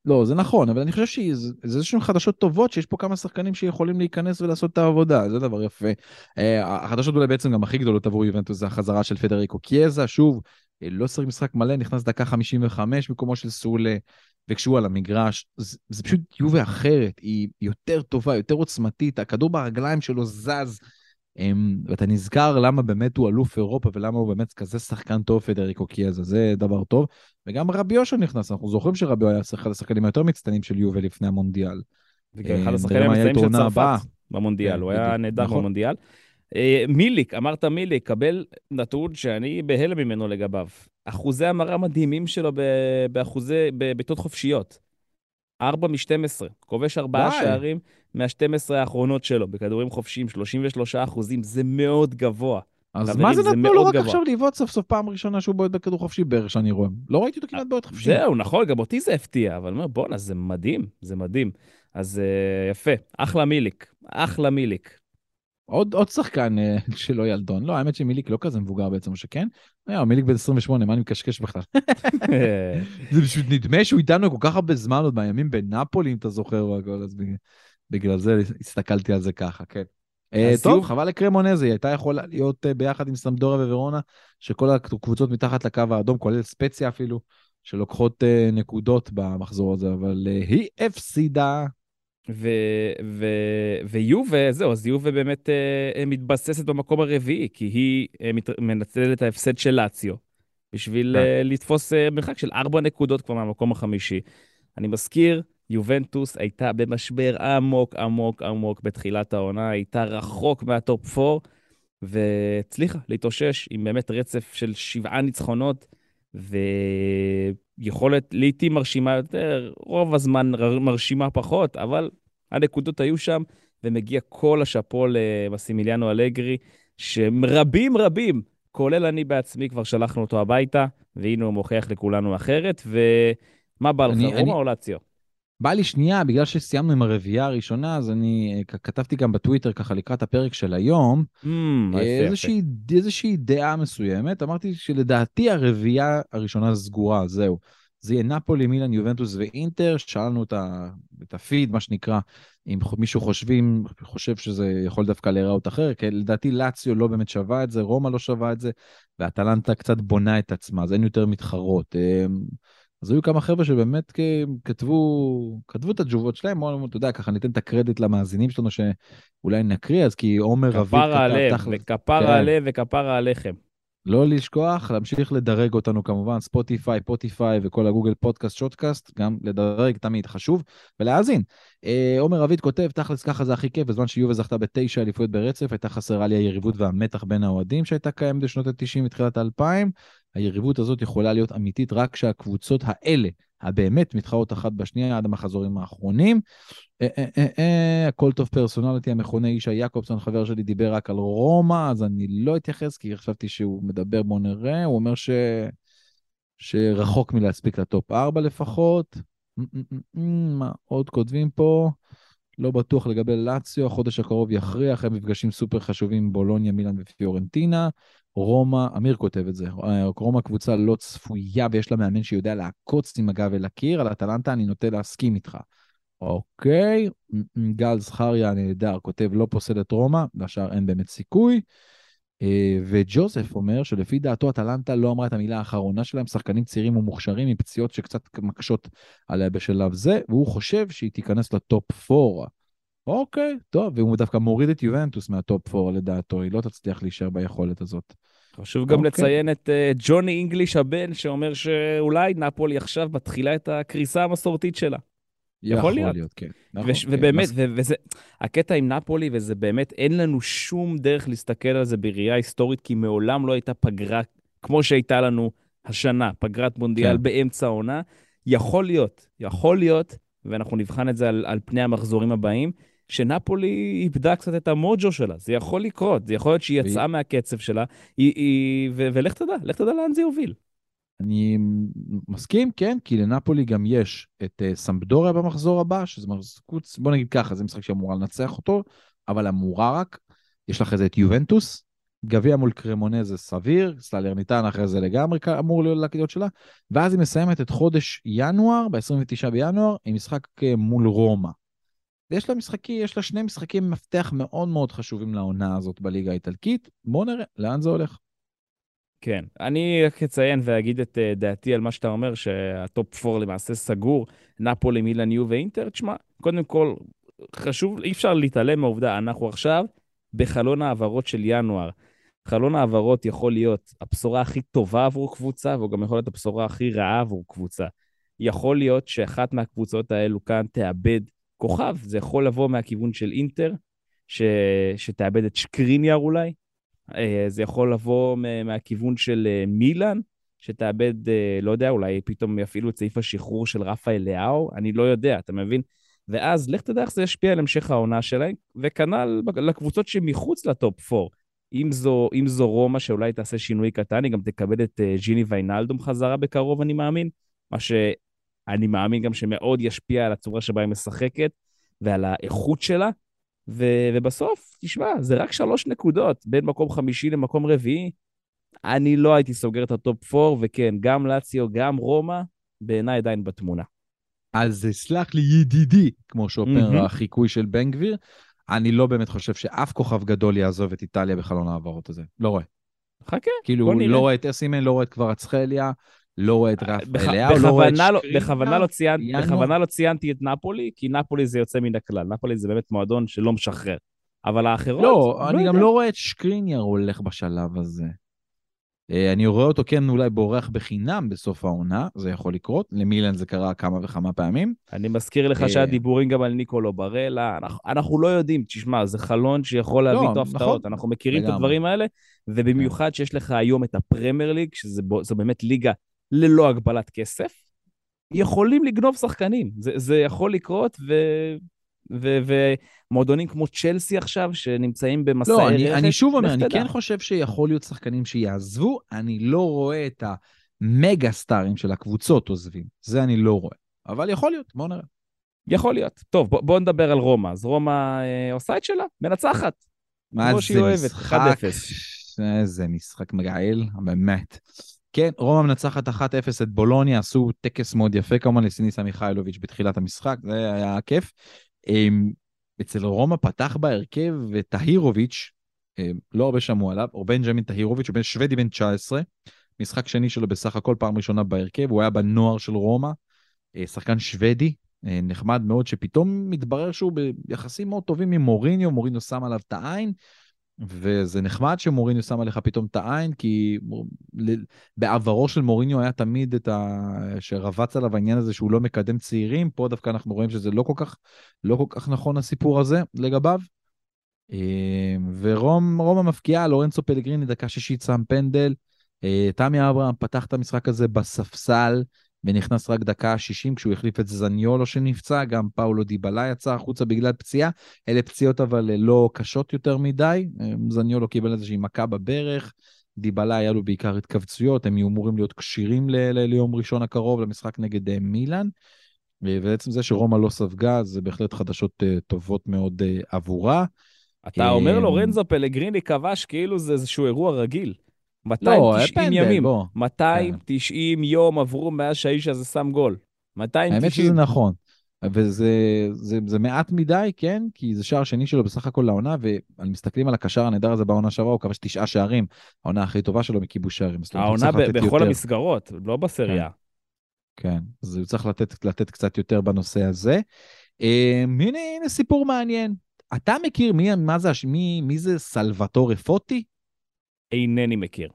לא, זה נכון, אבל אני חושב שזה איזשהן חדשות טובות שיש פה כמה שחקנים שיכולים להיכנס ולעשות את העבודה, זה דבר יפה. אה, החדשות אולי בעצם גם הכי גדולות עבור יובנטוס זה החזרה של פדריקו קיאזה, שוב, אה, לא צריך משחק מלא, נכנס דקה 55 במקומו של סולה, וכשהוא על המגרש, זה, זה פשוט יובה אחרת, היא יותר טובה, יותר עוצמתית, הכדור ברגליים שלו זז, ואתה נזכר למה באמת הוא אלוף אירופה ולמה הוא באמת כזה שחקן טוב פדריקו קיאזה, זה דבר טוב. וגם רבי יושע נכנס, אנחנו זוכרים שרבי היה אחד השחקנים היותר מצטיינים של יובל לפני המונדיאל. וגם אחד אה, השחקנים המצטיינים של צרפת במונדיאל, כן, הוא היה. נהדר נכון. במונדיאל. אה, מיליק, אמרת מיליק, קבל נתון שאני בהלם ממנו לגביו. אחוזי המרה מדהימים שלו באחוזי, בבעיטות חופשיות. 4 מ-12, כובש 4 די. שערים מה-12 האחרונות שלו, בכדורים חופשיים, 33 אחוזים, זה מאוד גבוה. אז חברים, מה זה זה נתנו לו רק גבוה. עכשיו לבעוט סוף סוף פעם ראשונה שהוא בועט בכדור חופשי בערך שאני רואה? לא ראיתי אותו כמעט בועט חופשי. זהו, נכון, גם אותי זה הפתיע, אבל אני אומר, בואנה, זה מדהים, זה מדהים. אז אה, יפה, אחלה מיליק, אחלה מיליק. עוד, עוד שחקן אה, שלא ילדון. לא, האמת שמיליק לא כזה מבוגר בעצם, או שכן? אה, מיליק בן 28, מה אני מקשקש בכלל? זה פשוט נדמה שהוא איתנו כל כך הרבה זמן, עוד מהימים בנפולי, אם אתה זוכר, והכל, אז בגלל, בגלל זה הסתכלתי על זה ככה, כן. אה, טוב, חבל לקרמונזה, היא הייתה יכולה להיות ביחד עם סמדורה וורונה, שכל הקבוצות מתחת לקו האדום, כולל ספציה אפילו, שלוקחות נקודות במחזור הזה, אבל היא הפסידה. ו- ו- ויובה, זהו, אז יובה באמת אה, אה, מתבססת במקום הרביעי, כי היא אה, מנצלת את ההפסד של לאציו, בשביל כן. לתפוס מרחק של ארבע נקודות כבר מהמקום החמישי. אני מזכיר, יובנטוס הייתה במשבר עמוק עמוק עמוק בתחילת העונה, הייתה רחוק מהטופ 4, והצליחה להתאושש עם באמת רצף של שבעה ניצחונות, ויכולת לעיתים מרשימה יותר, רוב הזמן מרשימה פחות, אבל הנקודות היו שם, ומגיע כל השאפו למסימיליאנו אלגרי, שרבים רבים, כולל אני בעצמי, כבר שלחנו אותו הביתה, והנה הוא מוכיח לכולנו אחרת, ומה בא לך, רומא או לאציו? בא לי שנייה, בגלל שסיימנו עם הרביעייה הראשונה, אז אני אה, כתבתי גם בטוויטר ככה לקראת הפרק של היום, Mm, יפה. איזושהי, איזושהי דעה מסוימת. אמרתי שלדעתי הרביעייה הראשונה סגורה, זהו. זה יהיה נפולי, מילאן, יובנטוס ואינטר. שאלנו את, ה, את הפיד, מה שנקרא, אם מישהו חושבים, חושב שזה יכול דווקא להיראות אחרת, כי לדעתי לאציו לא באמת שווה את זה, רומא לא שווה את זה, ואטלנטה קצת בונה את עצמה, אז אין יותר מתחרות. אז היו כמה חבר'ה שבאמת כתבו, כתבו את התשובות שלהם, בואו, אתה יודע, ככה ניתן את הקרדיט למאזינים שלנו שאולי נקריא, אז כי עומר רביד כפרה הלב, תכל'ס- וכפרה כן. הלב וכפרה עליכם. לא לשכוח, להמשיך לדרג אותנו כמובן, ספוטיפיי, פוטיפיי וכל הגוגל פודקאסט, שוטקאסט, גם לדרג תמיד חשוב, ולהאזין. אה, עומר רביד כותב, תכלס ככה זה הכי כיף, בזמן שיובה זכתה בתשע אליפויות ברצף, הייתה חסרה לי היריבות והמתח בין האוהדים שהייתה קיימת בשנות ה-90 מתחילת ה-2000. היריבות הזאת יכולה להיות אמיתית רק כשהקבוצות האלה, הבאמת מתחרות אחת בשנייה עד המחזורים האחרונים. אה, אה, אה, הכל טוב פרסונליטי, המכונה ישי יעקובסון, חבר שלי, דיבר רק על רומא, אז אני לא אתייחס, כי חשבתי שהוא מדבר, בוא נראה, הוא אומר ש... שרחוק מלהספיק לטופ 4 לפחות. מ, מ, מ, מה עוד כותבים פה? לא בטוח לגבי לאציו, החודש הקרוב יכריח, הם מפגשים סופר חשובים בולוניה, מילאן ופיורנטינה. רומא, אמיר כותב את זה, אה, רומא קבוצה לא צפויה ויש לה מאמן שיודע לעקוץ עם הגב אל הקיר, על אטלנטה אני נוטה להסכים איתך. אוקיי, גל זכריה הנהדר כותב לא פוסל את רומא, לשאר אין באמת סיכוי. אה, וג'וזף אומר שלפי דעתו אטלנטה לא אמרה את המילה האחרונה שלהם, שחקנים צעירים ומוכשרים עם פציעות שקצת מקשות עליה בשלב זה, והוא חושב שהיא תיכנס לטופ 4. אוקיי, טוב, והוא דווקא מוריד את יובנטוס מהטופ 4 לדעתו, היא לא תצליח להישאר ביכולת הזאת. חשוב גם אוקיי. לציין את אה, ג'וני אינגליש הבן, שאומר שאולי נפולי עכשיו מתחילה את הקריסה המסורתית שלה. יכול להיות. כן. נכון, וש- כן, ובאמת, מס- ו- וזה, הקטע עם נפולי, וזה באמת, אין לנו שום דרך להסתכל על זה בראייה היסטורית, כי מעולם לא הייתה פגרה כמו שהייתה לנו השנה, פגרת מונדיאל כן. באמצע העונה. יכול להיות, יכול להיות, ואנחנו נבחן את זה על, על פני המחזורים הבאים, שנפולי איבדה קצת את המוג'ו שלה. זה יכול לקרות, זה יכול להיות שהיא יצאה מהקצב שלה, היא, היא, ו- ולך תדע, לך תדע לאן זה יוביל. אני מסכים, כן, כי לנפולי גם יש את uh, סמפדוריה במחזור הבא, שזה משחק חוץ, בוא נגיד ככה, זה משחק שאמורה לנצח אותו, אבל אמורה רק. יש לך את זה את יובנטוס, גביע מול קרמונה זה סביר, סלרניטן אחרי זה לגמרי אמור להיות שלה, ואז היא מסיימת את חודש ינואר, ב-29 בינואר, עם משחק אה, מול רומא. ויש לה משחקי, יש לה שני משחקי מפתח מאוד מאוד חשובים לעונה הזאת בליגה האיטלקית. בואו נראה לאן זה הולך. כן, אני רק אציין ואגיד את uh, דעתי על מה שאתה אומר, שהטופ 4 למעשה סגור, נפולי, מילאן, יו ואינטר. תשמע, קודם כל, חשוב, אי אפשר להתעלם מהעובדה, אנחנו עכשיו בחלון העברות של ינואר. חלון העברות יכול להיות הבשורה הכי טובה עבור קבוצה, והוא גם יכול להיות הבשורה הכי רעה עבור קבוצה. יכול להיות שאחת מהקבוצות האלו כאן תאבד כוכב, זה יכול לבוא מהכיוון של אינטר, ש... שתאבד את שקריניאר אולי, אה, זה יכול לבוא מהכיוון של אה, מילאן, שתאבד, אה, לא יודע, אולי פתאום יפעילו את סעיף השחרור של רפאל לאהו, אני לא יודע, אתה מבין? ואז לך תדע איך זה ישפיע על המשך העונה שלהם, וכנ"ל לקבוצות שמחוץ לטופ 4. אם זו, אם זו רומא שאולי תעשה שינוי קטן, היא גם תקבל את ג'יני ויינלדום חזרה בקרוב, אני מאמין. מה שאני מאמין גם שמאוד ישפיע על הצורה שבה היא משחקת ועל האיכות שלה. ו- ובסוף, תשמע, זה רק שלוש נקודות בין מקום חמישי למקום רביעי. אני לא הייתי סוגר את הטופ 4, וכן, גם לאציו, גם רומא, בעיניי עדיין בתמונה. אז סלח לי ידידי, כמו שאומר mm-hmm. החיקוי של בן גביר, אני לא באמת חושב שאף כוכב גדול יעזוב את איטליה בחלון ההעברות הזה. לא רואה. חכה, כאילו, בוא נראה. לא רואה את אוסימן, לא רואה את קוורצחליה, לא רואה את רף בח- לא רואה את לא- שקרינה. בכוונה לא ציינ- ינואר. בכוונה לא ציינתי את נפולי, כי נפולי זה יוצא מן הכלל. נפולי זה באמת מועדון שלא משחרר. אבל האחרות, לא, אני גם יודע. לא רואה את שקריניאר הולך בשלב הזה. אה, אני רואה אותו כן אולי בורח בחינם בסוף העונה, זה יכול לקרות. למילן זה קרה כמה וכמה פעמים. אני מזכיר לך אה, שהיה דיבורים גם על ניקולו ברלה, אנחנו, אנחנו לא יודעים, תשמע, זה חלון שיכול להביא לא, איתו הפתעות, נכון. אנחנו מכירים את לגמרי. הדברים האלה, ובמיוחד שיש לך היום את הפרמייר ליג, שזו באמת ליגה ללא הגבלת כסף, יכולים לגנוב שחקנים, זה, זה יכול לקרות, ו... ומועדונים כמו צ'לסי עכשיו, שנמצאים במסעי לא, אני, אני שוב אומר, אני. כן חושב שיכול להיות שחקנים שיעזבו, אני לא רואה את המגה סטארים של הקבוצות עוזבים. זה אני לא רואה. אבל יכול להיות, בוא נראה. יכול להיות. טוב, בוא, בוא נדבר על רומא. אז רומא אה, עושה את שלה, מנצחת. מה אוהבת, 1-0. איזה משחק מגעיל, באמת. כן, רומא מנצחת 1-0 את בולוניה, עשו טקס מאוד יפה כמובן לסיניסה מיכאילוביץ' בתחילת המשחק, זה היה כיף. אמ, אצל רומא פתח בהרכב טהירוביץ', אמ, לא הרבה שמעו עליו, או בנג'מין טהירוביץ', הוא בן שוודי בן 19, משחק שני שלו בסך הכל פעם ראשונה בהרכב, הוא היה בנוער של רומא, אה, שחקן שוודי, אה, נחמד מאוד, שפתאום מתברר שהוא ביחסים מאוד טובים עם מוריניו, מוריניו שם עליו את העין, וזה נחמד שמוריניו שם עליך פתאום את העין, כי בעברו של מוריניו היה תמיד את ה... שרבץ עליו העניין הזה שהוא לא מקדם צעירים, פה דווקא אנחנו רואים שזה לא כל כך, לא כל כך נכון הסיפור הזה לגביו. אה, ורומא מפקיעה, לורנצו פלגריני דקה שישית שם פנדל. אה, תמי אברהם פתח את המשחק הזה בספסל ונכנס רק דקה 60 כשהוא החליף את זניולו שנפצע, גם פאולו דיבלה יצא החוצה בגלל פציעה. אלה פציעות אבל לא קשות יותר מדי, אה, זניולו קיבל איזושהי מכה בברך, דיבלה היה לו בעיקר התכווצויות, הם יהיו אמורים להיות כשירים ל- ל- ליום ראשון הקרוב למשחק נגד אה, מילאן. ועצם זה שרומא לא ספגה זה בהחלט חדשות אה, טובות מאוד אה, עבורה. אתה אומר אמ, לורנזו פלגריני כבש כאילו זה איזשהו אירוע רגיל. לא, היה 290 פנדל, ימים, בוא. 290 יום עברו מאז שהאיש הזה שם גול. 290. האמת שזה נכון. וזה זה, זה מעט מדי, כן? כי זה שער שני שלו בסך הכל לעונה, ומסתכלים על הקשר הנהדר הזה בעונה שעברה, הוא כבש תשעה שערים, העונה הכי טובה שלו מכיבוש שערים. העונה ב- בכל יותר. המסגרות, לא בסריה. כן, אז הוא צריך לתת, לתת קצת יותר בנושא הזה. אה, הנה, הנה סיפור מעניין. אתה מכיר מי, מה זה, מי, מי זה סלווטורי פוטי? אינני מכיר.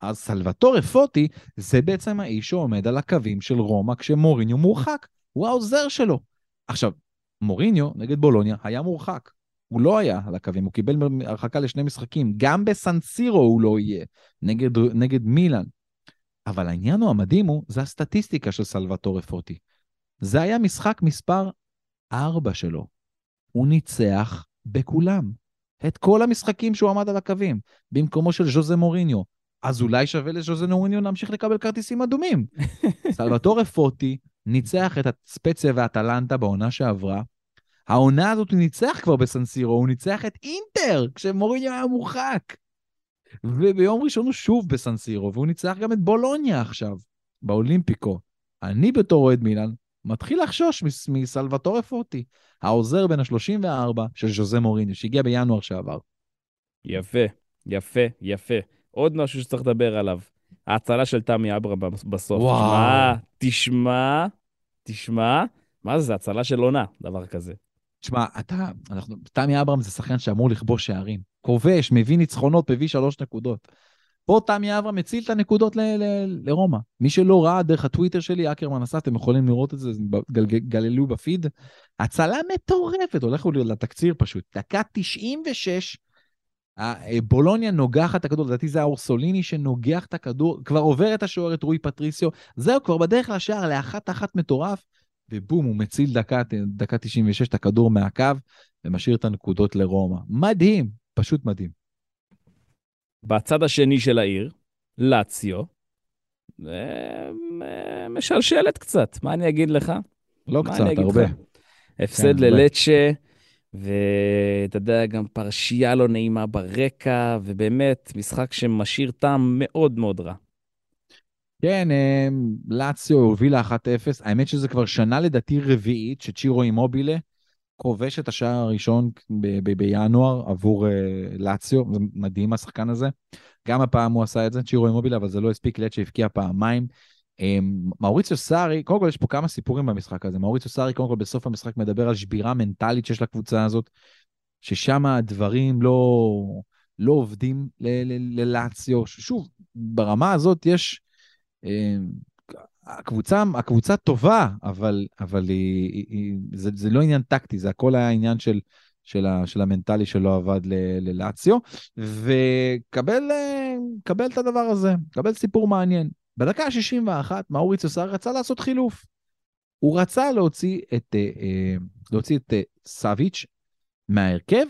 אז סלווטורי פוטי זה בעצם האיש שעומד על הקווים של רומא כשמוריניו מורחק. הוא העוזר שלו. עכשיו, מוריניו נגד בולוניה היה מורחק. הוא לא היה על הקווים, הוא קיבל הרחקה לשני משחקים. גם בסנסירו הוא לא יהיה, נגד, נגד מילאן. אבל העניין הוא המדהים הוא, זה הסטטיסטיקה של סלווטורי פוטי. זה היה משחק מספר 4 שלו. הוא ניצח בכולם. את כל המשחקים שהוא עמד על הקווים, במקומו של ז'וזה מוריניו. אז אולי שווה לז'וזה מוריניו להמשיך לקבל כרטיסים אדומים. סלווטורי פוטי ניצח את הספציה ואטלנטה בעונה שעברה. העונה הזאת הוא ניצח כבר בסנסירו, הוא ניצח את אינטר כשמוריניו היה מורחק. וביום ראשון הוא שוב בסנסירו, והוא ניצח גם את בולוניה עכשיו, באולימפיקו. אני בתור אוהד מילאן, מתחיל לחשוש מס- מסלווטורי פוטי, העוזר בן ה-34 של ז'וזה מוריניו, שהגיע בינואר שעבר. יפה, יפה, יפה. עוד משהו שצריך לדבר עליו. ההצלה של תמי אברהם בסוף. וואו. תשמע, תשמע, תשמע, מה זה, זה הצלה של עונה, דבר כזה. תשמע, אתה, אנחנו, תמי אברהם זה שחקן שאמור לכבוש שערים. כובש, מביא ניצחונות, מביא שלוש נקודות. פה תמי אברהם מציל את הנקודות לרומא. מי שלא ראה דרך הטוויטר שלי, אקרמן עשה, אתם יכולים לראות את זה, זה גל- גללו בפיד. הצלה מטורפת, הולך לתקציר פשוט. דקה 96, ה- בולוניה נוגחת את הכדור, לדעתי זה האורסוליני שנוגח את הכדור, כבר עובר את השוער, את רועי פטריסיו, זהו, כבר בדרך לשער, לאחת אחת מטורף, ובום, הוא מציל דקה, דקה 96 את הכדור מהקו, ומשאיר את הנקודות לרומא. מדהים, פשוט מדהים. בצד השני של העיר, לאציו, אה, אה, משלשלת קצת, מה אני אגיד לך? לא קצת, הרבה. לך? הפסד כן. ללצ'ה, ואתה יודע, גם פרשייה לא נעימה ברקע, ובאמת, משחק שמשאיר טעם מאוד מאוד רע. כן, אה, לאציו הובילה 1-0. האמת שזה כבר שנה לדעתי רביעית שצ'ירו אימובילה כובש את השער הראשון ב- ב- בינואר עבור אה, לאציו. זה מדהים השחקן הזה. גם הפעם הוא עשה את זה, צ'ירו אימובילה, אבל זה לא הספיק, לצ'ה הבקיע פעמיים. אה, מאוריציו סארי, קודם כל יש פה כמה סיפורים במשחק הזה. מאוריציו סארי קודם כל בסוף המשחק מדבר על שבירה מנטלית שיש לקבוצה הזאת, ששם הדברים לא, לא עובדים ל- ל- ללאציו. שוב, ברמה הזאת יש... אה, הקבוצה, הקבוצה טובה, אבל, אבל היא, היא, היא, זה, זה לא עניין טקטי, זה הכל היה עניין של, של, ה, של המנטלי שלא עבד ללאציו, וקבל אה, את הדבר הזה, קבל סיפור מעניין. בדקה ה-61, מאוריציו סאר רצה לעשות חילוף. הוא רצה להוציא את, אה, אה, להוציא את סאביץ' מההרכב,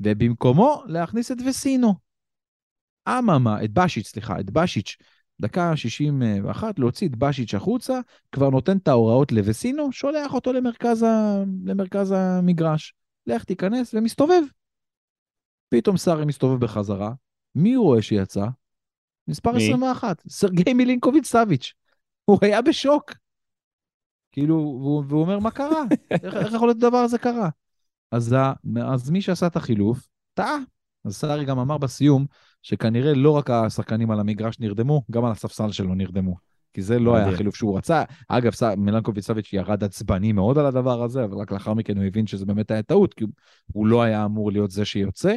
ובמקומו להכניס את וסינו. אממה, את בשיץ', סליחה, את בשיץ', דקה 61, להוציא את בשיץ' החוצה, כבר נותן את ההוראות לוסינו, שולח אותו למרכז, ה... למרכז המגרש. לך תיכנס ומסתובב. פתאום סארי מסתובב בחזרה, מי הוא רואה שיצא? מספר מי? 21, סרגי מילינקוביץ' סאביץ'. הוא היה בשוק. כאילו, והוא, והוא אומר, מה קרה? איך, איך יכול להיות הדבר הזה קרה? אז. אז מי שעשה את החילוף, טעה. אז סארי גם אמר בסיום, שכנראה לא רק השחקנים על המגרש נרדמו, גם על הספסל שלו נרדמו. כי זה לא היה. החילוף שהוא רצה. אגב, מילינקוביץ' סאביץ' ירד עצבני מאוד על הדבר הזה, אבל רק לאחר מכן הוא הבין שזה באמת היה טעות, כי הוא- לא היה אמור להיות זה שיוצא.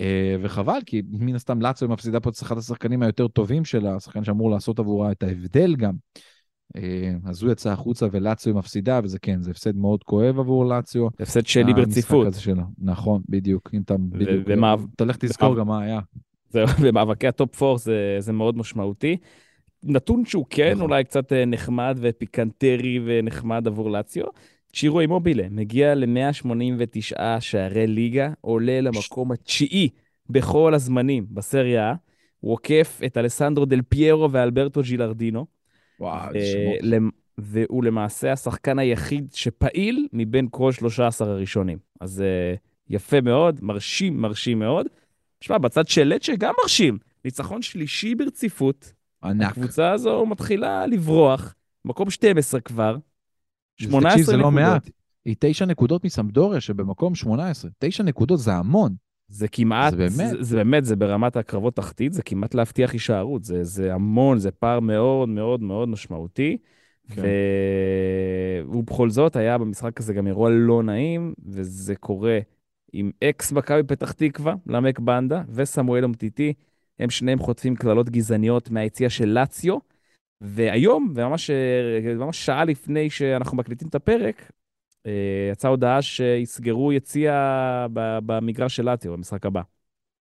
אה, וחבל, כי מן הסתם לאציו מפסידה פה את אחד השחקנים היותר טובים שלה, השחקן שאמור לעשות עבורה את ההבדל גם. אה, אז הוא יצא החוצה ולאציו מפסידה, וזה כן, זה הפסד מאוד כואב עבור לאציו. הפסד שני ברציפות. נכון, בדיוק. אם אתה בדיוק... ומאב- אתה הולך תזכור גם מה היה. זהו, במאבקי הטופ 4 זה, זה מאוד משמעותי. נתון שהוא כן נכון. אולי קצת אה, נחמד ופיקנטרי ונחמד עבור לאציו. צ'ירו אימובילה מגיע ל-189 שערי ליגה, עולה למקום התשיעי בכל הזמנים בסריה A. הוא עוקף את אלסנדרו דל פיירו ואלברטו ג'ילרדינו. וואו, אה, למ- והוא למעשה השחקן היחיד שפעיל מבין כל 13 הראשונים. אז אה, יפה מאוד, מרשים, מרשים מאוד. תשמע, בצד של לצ'ה גם מרשים. ניצחון שלישי ברציפות. ענק. הקבוצה הזו מתחילה לברוח. מקום 12 כבר. 18 תקשיב, זה לא נקודות. מעט. היא תשע נקודות מסמדוריה שבמקום 18. תשע נקודות זה המון. זה כמעט, זה באמת. זה, זה באמת, זה ברמת הקרבות תחתית, זה כמעט להבטיח הישארות. זה, זה המון, זה פער מאוד מאוד מאוד משמעותי. כן. ובכל זאת היה במשחק הזה גם אירוע לא נעים, וזה קורה עם אקס מכבי פתח תקווה, למק בנדה, וסמואל אומטיטי, הם שניהם חוטפים קללות גזעניות מהיציע של לאציו, והיום, וממש ממש שעה לפני שאנחנו מקליטים את הפרק, אה, יצאה הודעה שיסגרו יציע במגרש של לאציו במשחק הבא.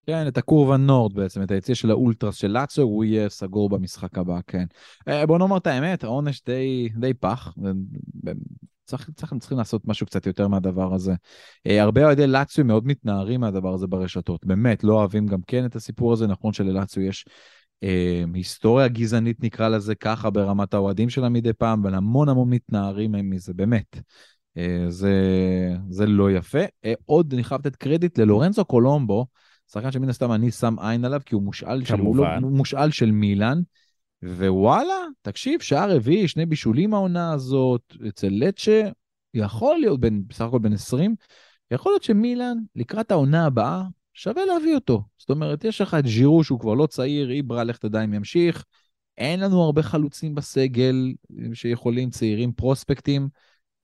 כן, את הקורבה נורד בעצם, את היציע של האולטרס של לאצו, הוא יהיה סגור במשחק הבא, כן. אה, בוא נאמר את האמת, העונש די, די פח. צריך, צריך, צריכים לעשות משהו קצת יותר מהדבר הזה. אה, הרבה אוהדי לאציו מאוד מתנערים מהדבר הזה ברשתות, באמת, לא אוהבים גם כן את הסיפור הזה. נכון שללאציו יש אה, היסטוריה גזענית, נקרא לזה ככה, ברמת האוהדים שלה מדי פעם, אבל המון המון מתנערים מהם מזה, באמת. אה, זה, זה לא יפה. אה, עוד, אני חייב לתת קרדיט ללורנזו קולומבו, שחקן שמן הסתם אני שם עין עליו, כי הוא מושאל של, הוא. לא, הוא מושאל של מילאן, ווואלה, תקשיב, שער רביעי, שני בישולים העונה הזאת, אצל לצ'ה, יכול להיות, בין, בסך הכל בן 20, יכול להיות שמילאן, לקראת העונה הבאה, שווה להביא אותו. זאת אומרת, יש לך את ז'ירו שהוא כבר לא צעיר, איברה, לך תדע אם ימשיך. אין לנו הרבה חלוצים בסגל שיכולים, צעירים, פרוספקטים.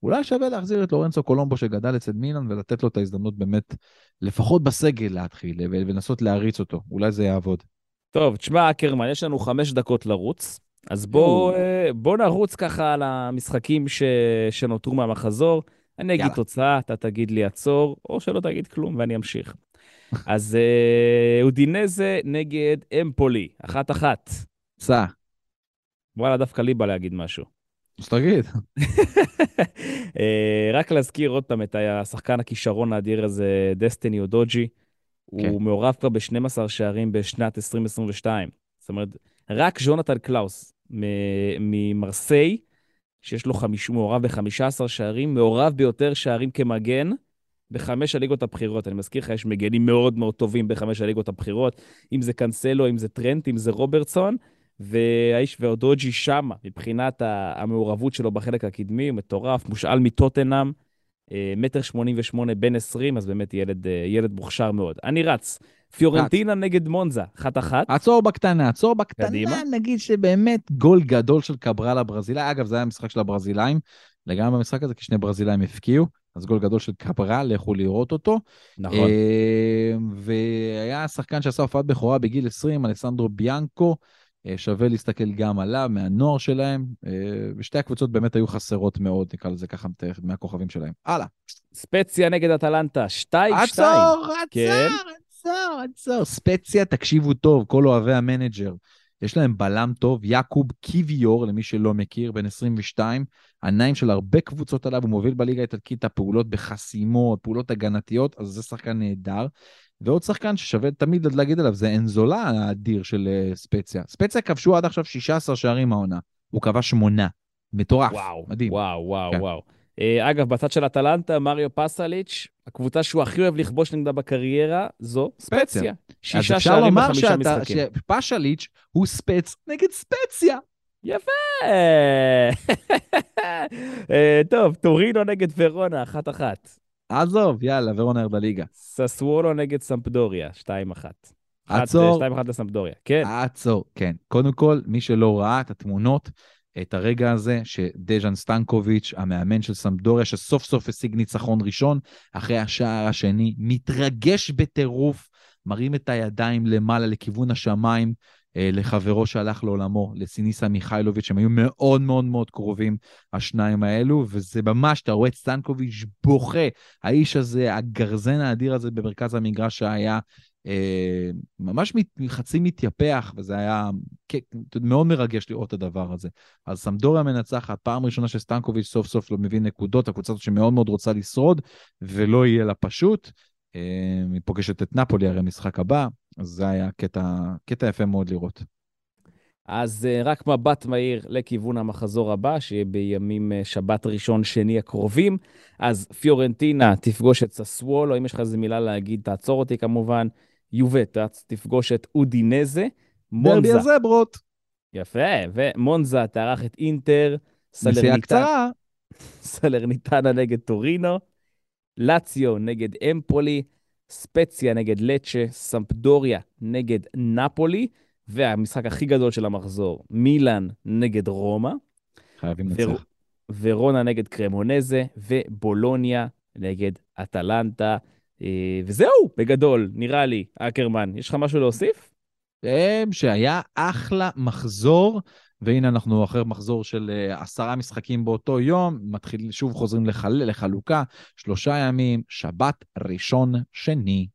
אולי שווה להחזיר את לורנצו קולומבו שגדל אצל מילאן ולתת לו את ההזדמנות באמת, לפחות בסגל להתחיל ולנסות להריץ אותו. אולי זה יעבוד. טוב, תשמע, אקרמן, יש לנו חמש דקות לרוץ, אז בוא. אה, בוא נרוץ ככה על המשחקים ש... שנותרו מהמחזור. אני אגיד יאללה. תוצאה, אתה תגיד לי עצור, או שלא תגיד כלום ואני אמשיך. אז אה, אודינזה נגד אמפולי, אחת-אחת. סע, וואלה, דווקא לי בא להגיד משהו. אז תגיד. אה, רק להזכיר עוד פעם את השחקן הכישרון האדיר הזה, דסטיני אודוג'י. כן. הוא מעורב כבר ב-12 שערים בשנת 2022. זאת אומרת, רק ז'ונתן קלאוס ממרסיי, שיש לו חמיש, מעורב ב-15 שערים, מעורב ביותר שערים כמגן בחמש הליגות הבכירות. אני מזכיר לך, יש מגנים מאוד מאוד טובים בחמש הליגות הבכירות, אם זה קאנסלו, אם זה טרנט, אם זה רוברטסון, והאיש ואודוג'י שמה, מבחינת המעורבות שלו בחלק הקדמי, הוא מטורף, מושאל מטוטנהאם, מטר שמונים ושמונה, בן עשרים, אז באמת ילד, אה, ילד מוכשר מאוד. אני רץ, פיורנטינה נגד מונזה, אחת-אחת. עצור בקטנה, עצור בקטנה, קדימה. נגיד שבאמת גול גדול של קברל הברזילאי. אגב, זה היה המשחק של הברזילאים, לגמרי במשחק הזה, כי שני ברזילאים הפקיעו, אז גול גדול של קברל, לכו לראות אותו. נכון. אה, והיה שחקן שעשה הופעת בכורה בגיל 20, אלסנדרו ביאנקו, אה, שווה להסתכל גם עליו, מהנוער שלהם, אה, ושתי הקבוצות באמת היו חסרות מאוד, נקרא לזה ככה, מהכוכבים שלהם. הלאה. ספציה נגד אטלנטה, שתיים, שתיים. עצור, כן. עצור, עצור, עצור. ספציה, תקשיבו טוב, כל אוהבי המנג'ר. יש להם בלם טוב, יעקוב קיוויור, למי שלא מכיר, בן 22, עיניים של הרבה קבוצות עליו, הוא מוביל בליגה האיטלקית את הפעולות בחסימות, פעולות הגנתיות, אז זה שחקן נהדר. ועוד שחקן ששווה תמיד להגיד עליו, זה אנזולה האדיר של אה, ספציה. ספציה כבשו עד עכשיו 16 שערים העונה, הוא כבש שמונה. מטורף, וואו, מדהים. וואו, וואו, כן. וואו. אה, אגב, בצד של אטלנטה, מריו פסליץ', הקבוצה שהוא הכי אוהב לכבוש נגדה בקריירה, זו ספציה. אז שישה אפשר שערים לומר בחמישה שאתה, משחקים. שפשליץ' הוא ספץ נגד ספציה. יפה. אה, טוב, טורינו נגד ורונה, אחת-אחת. עזוב, יאללה, ורונה בליגה. ססוולו נגד סמפדוריה, שתיים-אחת. עצור. שתיים-אחת לסמפדוריה, כן. עצור, כן. קודם כל, מי שלא ראה את התמונות, את הרגע הזה שדז'אן סטנקוביץ', המאמן של סמפדוריה, שסוף סוף השיג ניצחון ראשון, אחרי השער השני, מתרגש בטירוף, מרים את הידיים למעלה לכיוון השמיים, אה, לחברו שהלך לעולמו, לסיניסה מיכאילוביץ', הם היו מאוד מאוד מאוד קרובים, השניים האלו, וזה ממש, אתה רואה את סטנקוביץ' בוכה, האיש הזה, הגרזן האדיר הזה במרכז המגרש שהיה, אה, ממש חצי מתייפח, וזה היה כ- מאוד מרגש לראות את הדבר הזה. אז סמדוריה מנצחת, פעם ראשונה שסטנקוביץ' סוף סוף לא מביא נקודות, הקבוצה הזאת שמאוד מאוד רוצה לשרוד, ולא יהיה לה פשוט. אה, היא פוגשת את נפולי הרי משחק הבא, אז זה היה קטע, קטע יפה מאוד לראות. אז אה, רק מבט מהיר לכיוון המחזור הבא, שיהיה בימים אה, שבת ראשון, שני הקרובים. אז פיורנטינה תפגוש את ססוולו, אם יש לך איזה מילה להגיד, תעצור אותי כמובן. יובט תפגוש את אודינזה. דרבי מונזה, הזברות, יפה, ומונזה תארח את אינטר. נסיעה קצרה. סלרניטנה נגד טורינו, לאציו נגד אמפולי, ספציה נגד לצ'ה, סמפדוריה נגד נפולי, והמשחק הכי גדול של המחזור, מילאן נגד רומא, חייבים לנצח. ורונה נגד קרמונזה, ובולוניה נגד אטלנטה. אה, וזהו, בגדול, נראה לי. אקרמן, יש לך משהו להוסיף? הם שהיה אחלה מחזור, והנה אנחנו אחרי מחזור של אה, עשרה משחקים באותו יום, מתחיל, שוב חוזרים לחל, לחלוקה, שלושה ימים, שבת, ראשון, שני.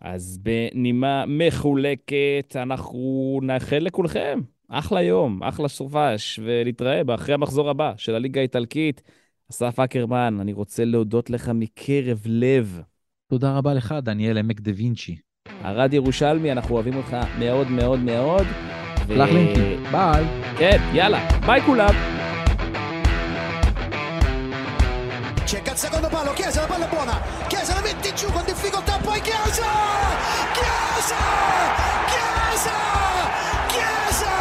אז בנימה מחולקת, אנחנו נאחל לכולכם אחלה יום, אחלה סופש, ולהתראה באחרי המחזור הבא של הליגה האיטלקית. אסף אקרמן, אני רוצה להודות לך מקרב לב. תודה רבה לך, דניאל עמק דה וינצ'י. ארד ירושלמי, אנחנו אוהבים אותך מאוד מאוד מאוד. ו- שלח לינקים, ביי. כן, יאללה, ביי כולם. cerca il secondo palo, Chiesa, la palla è buona, Chiesa la mette giù con difficoltà, poi Chiesa! Chiesa! Chiesa! Chiesa!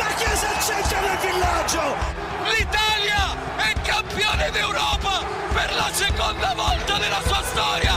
La Chiesa al centro del villaggio! L'Italia è campione d'Europa per la seconda volta nella sua storia!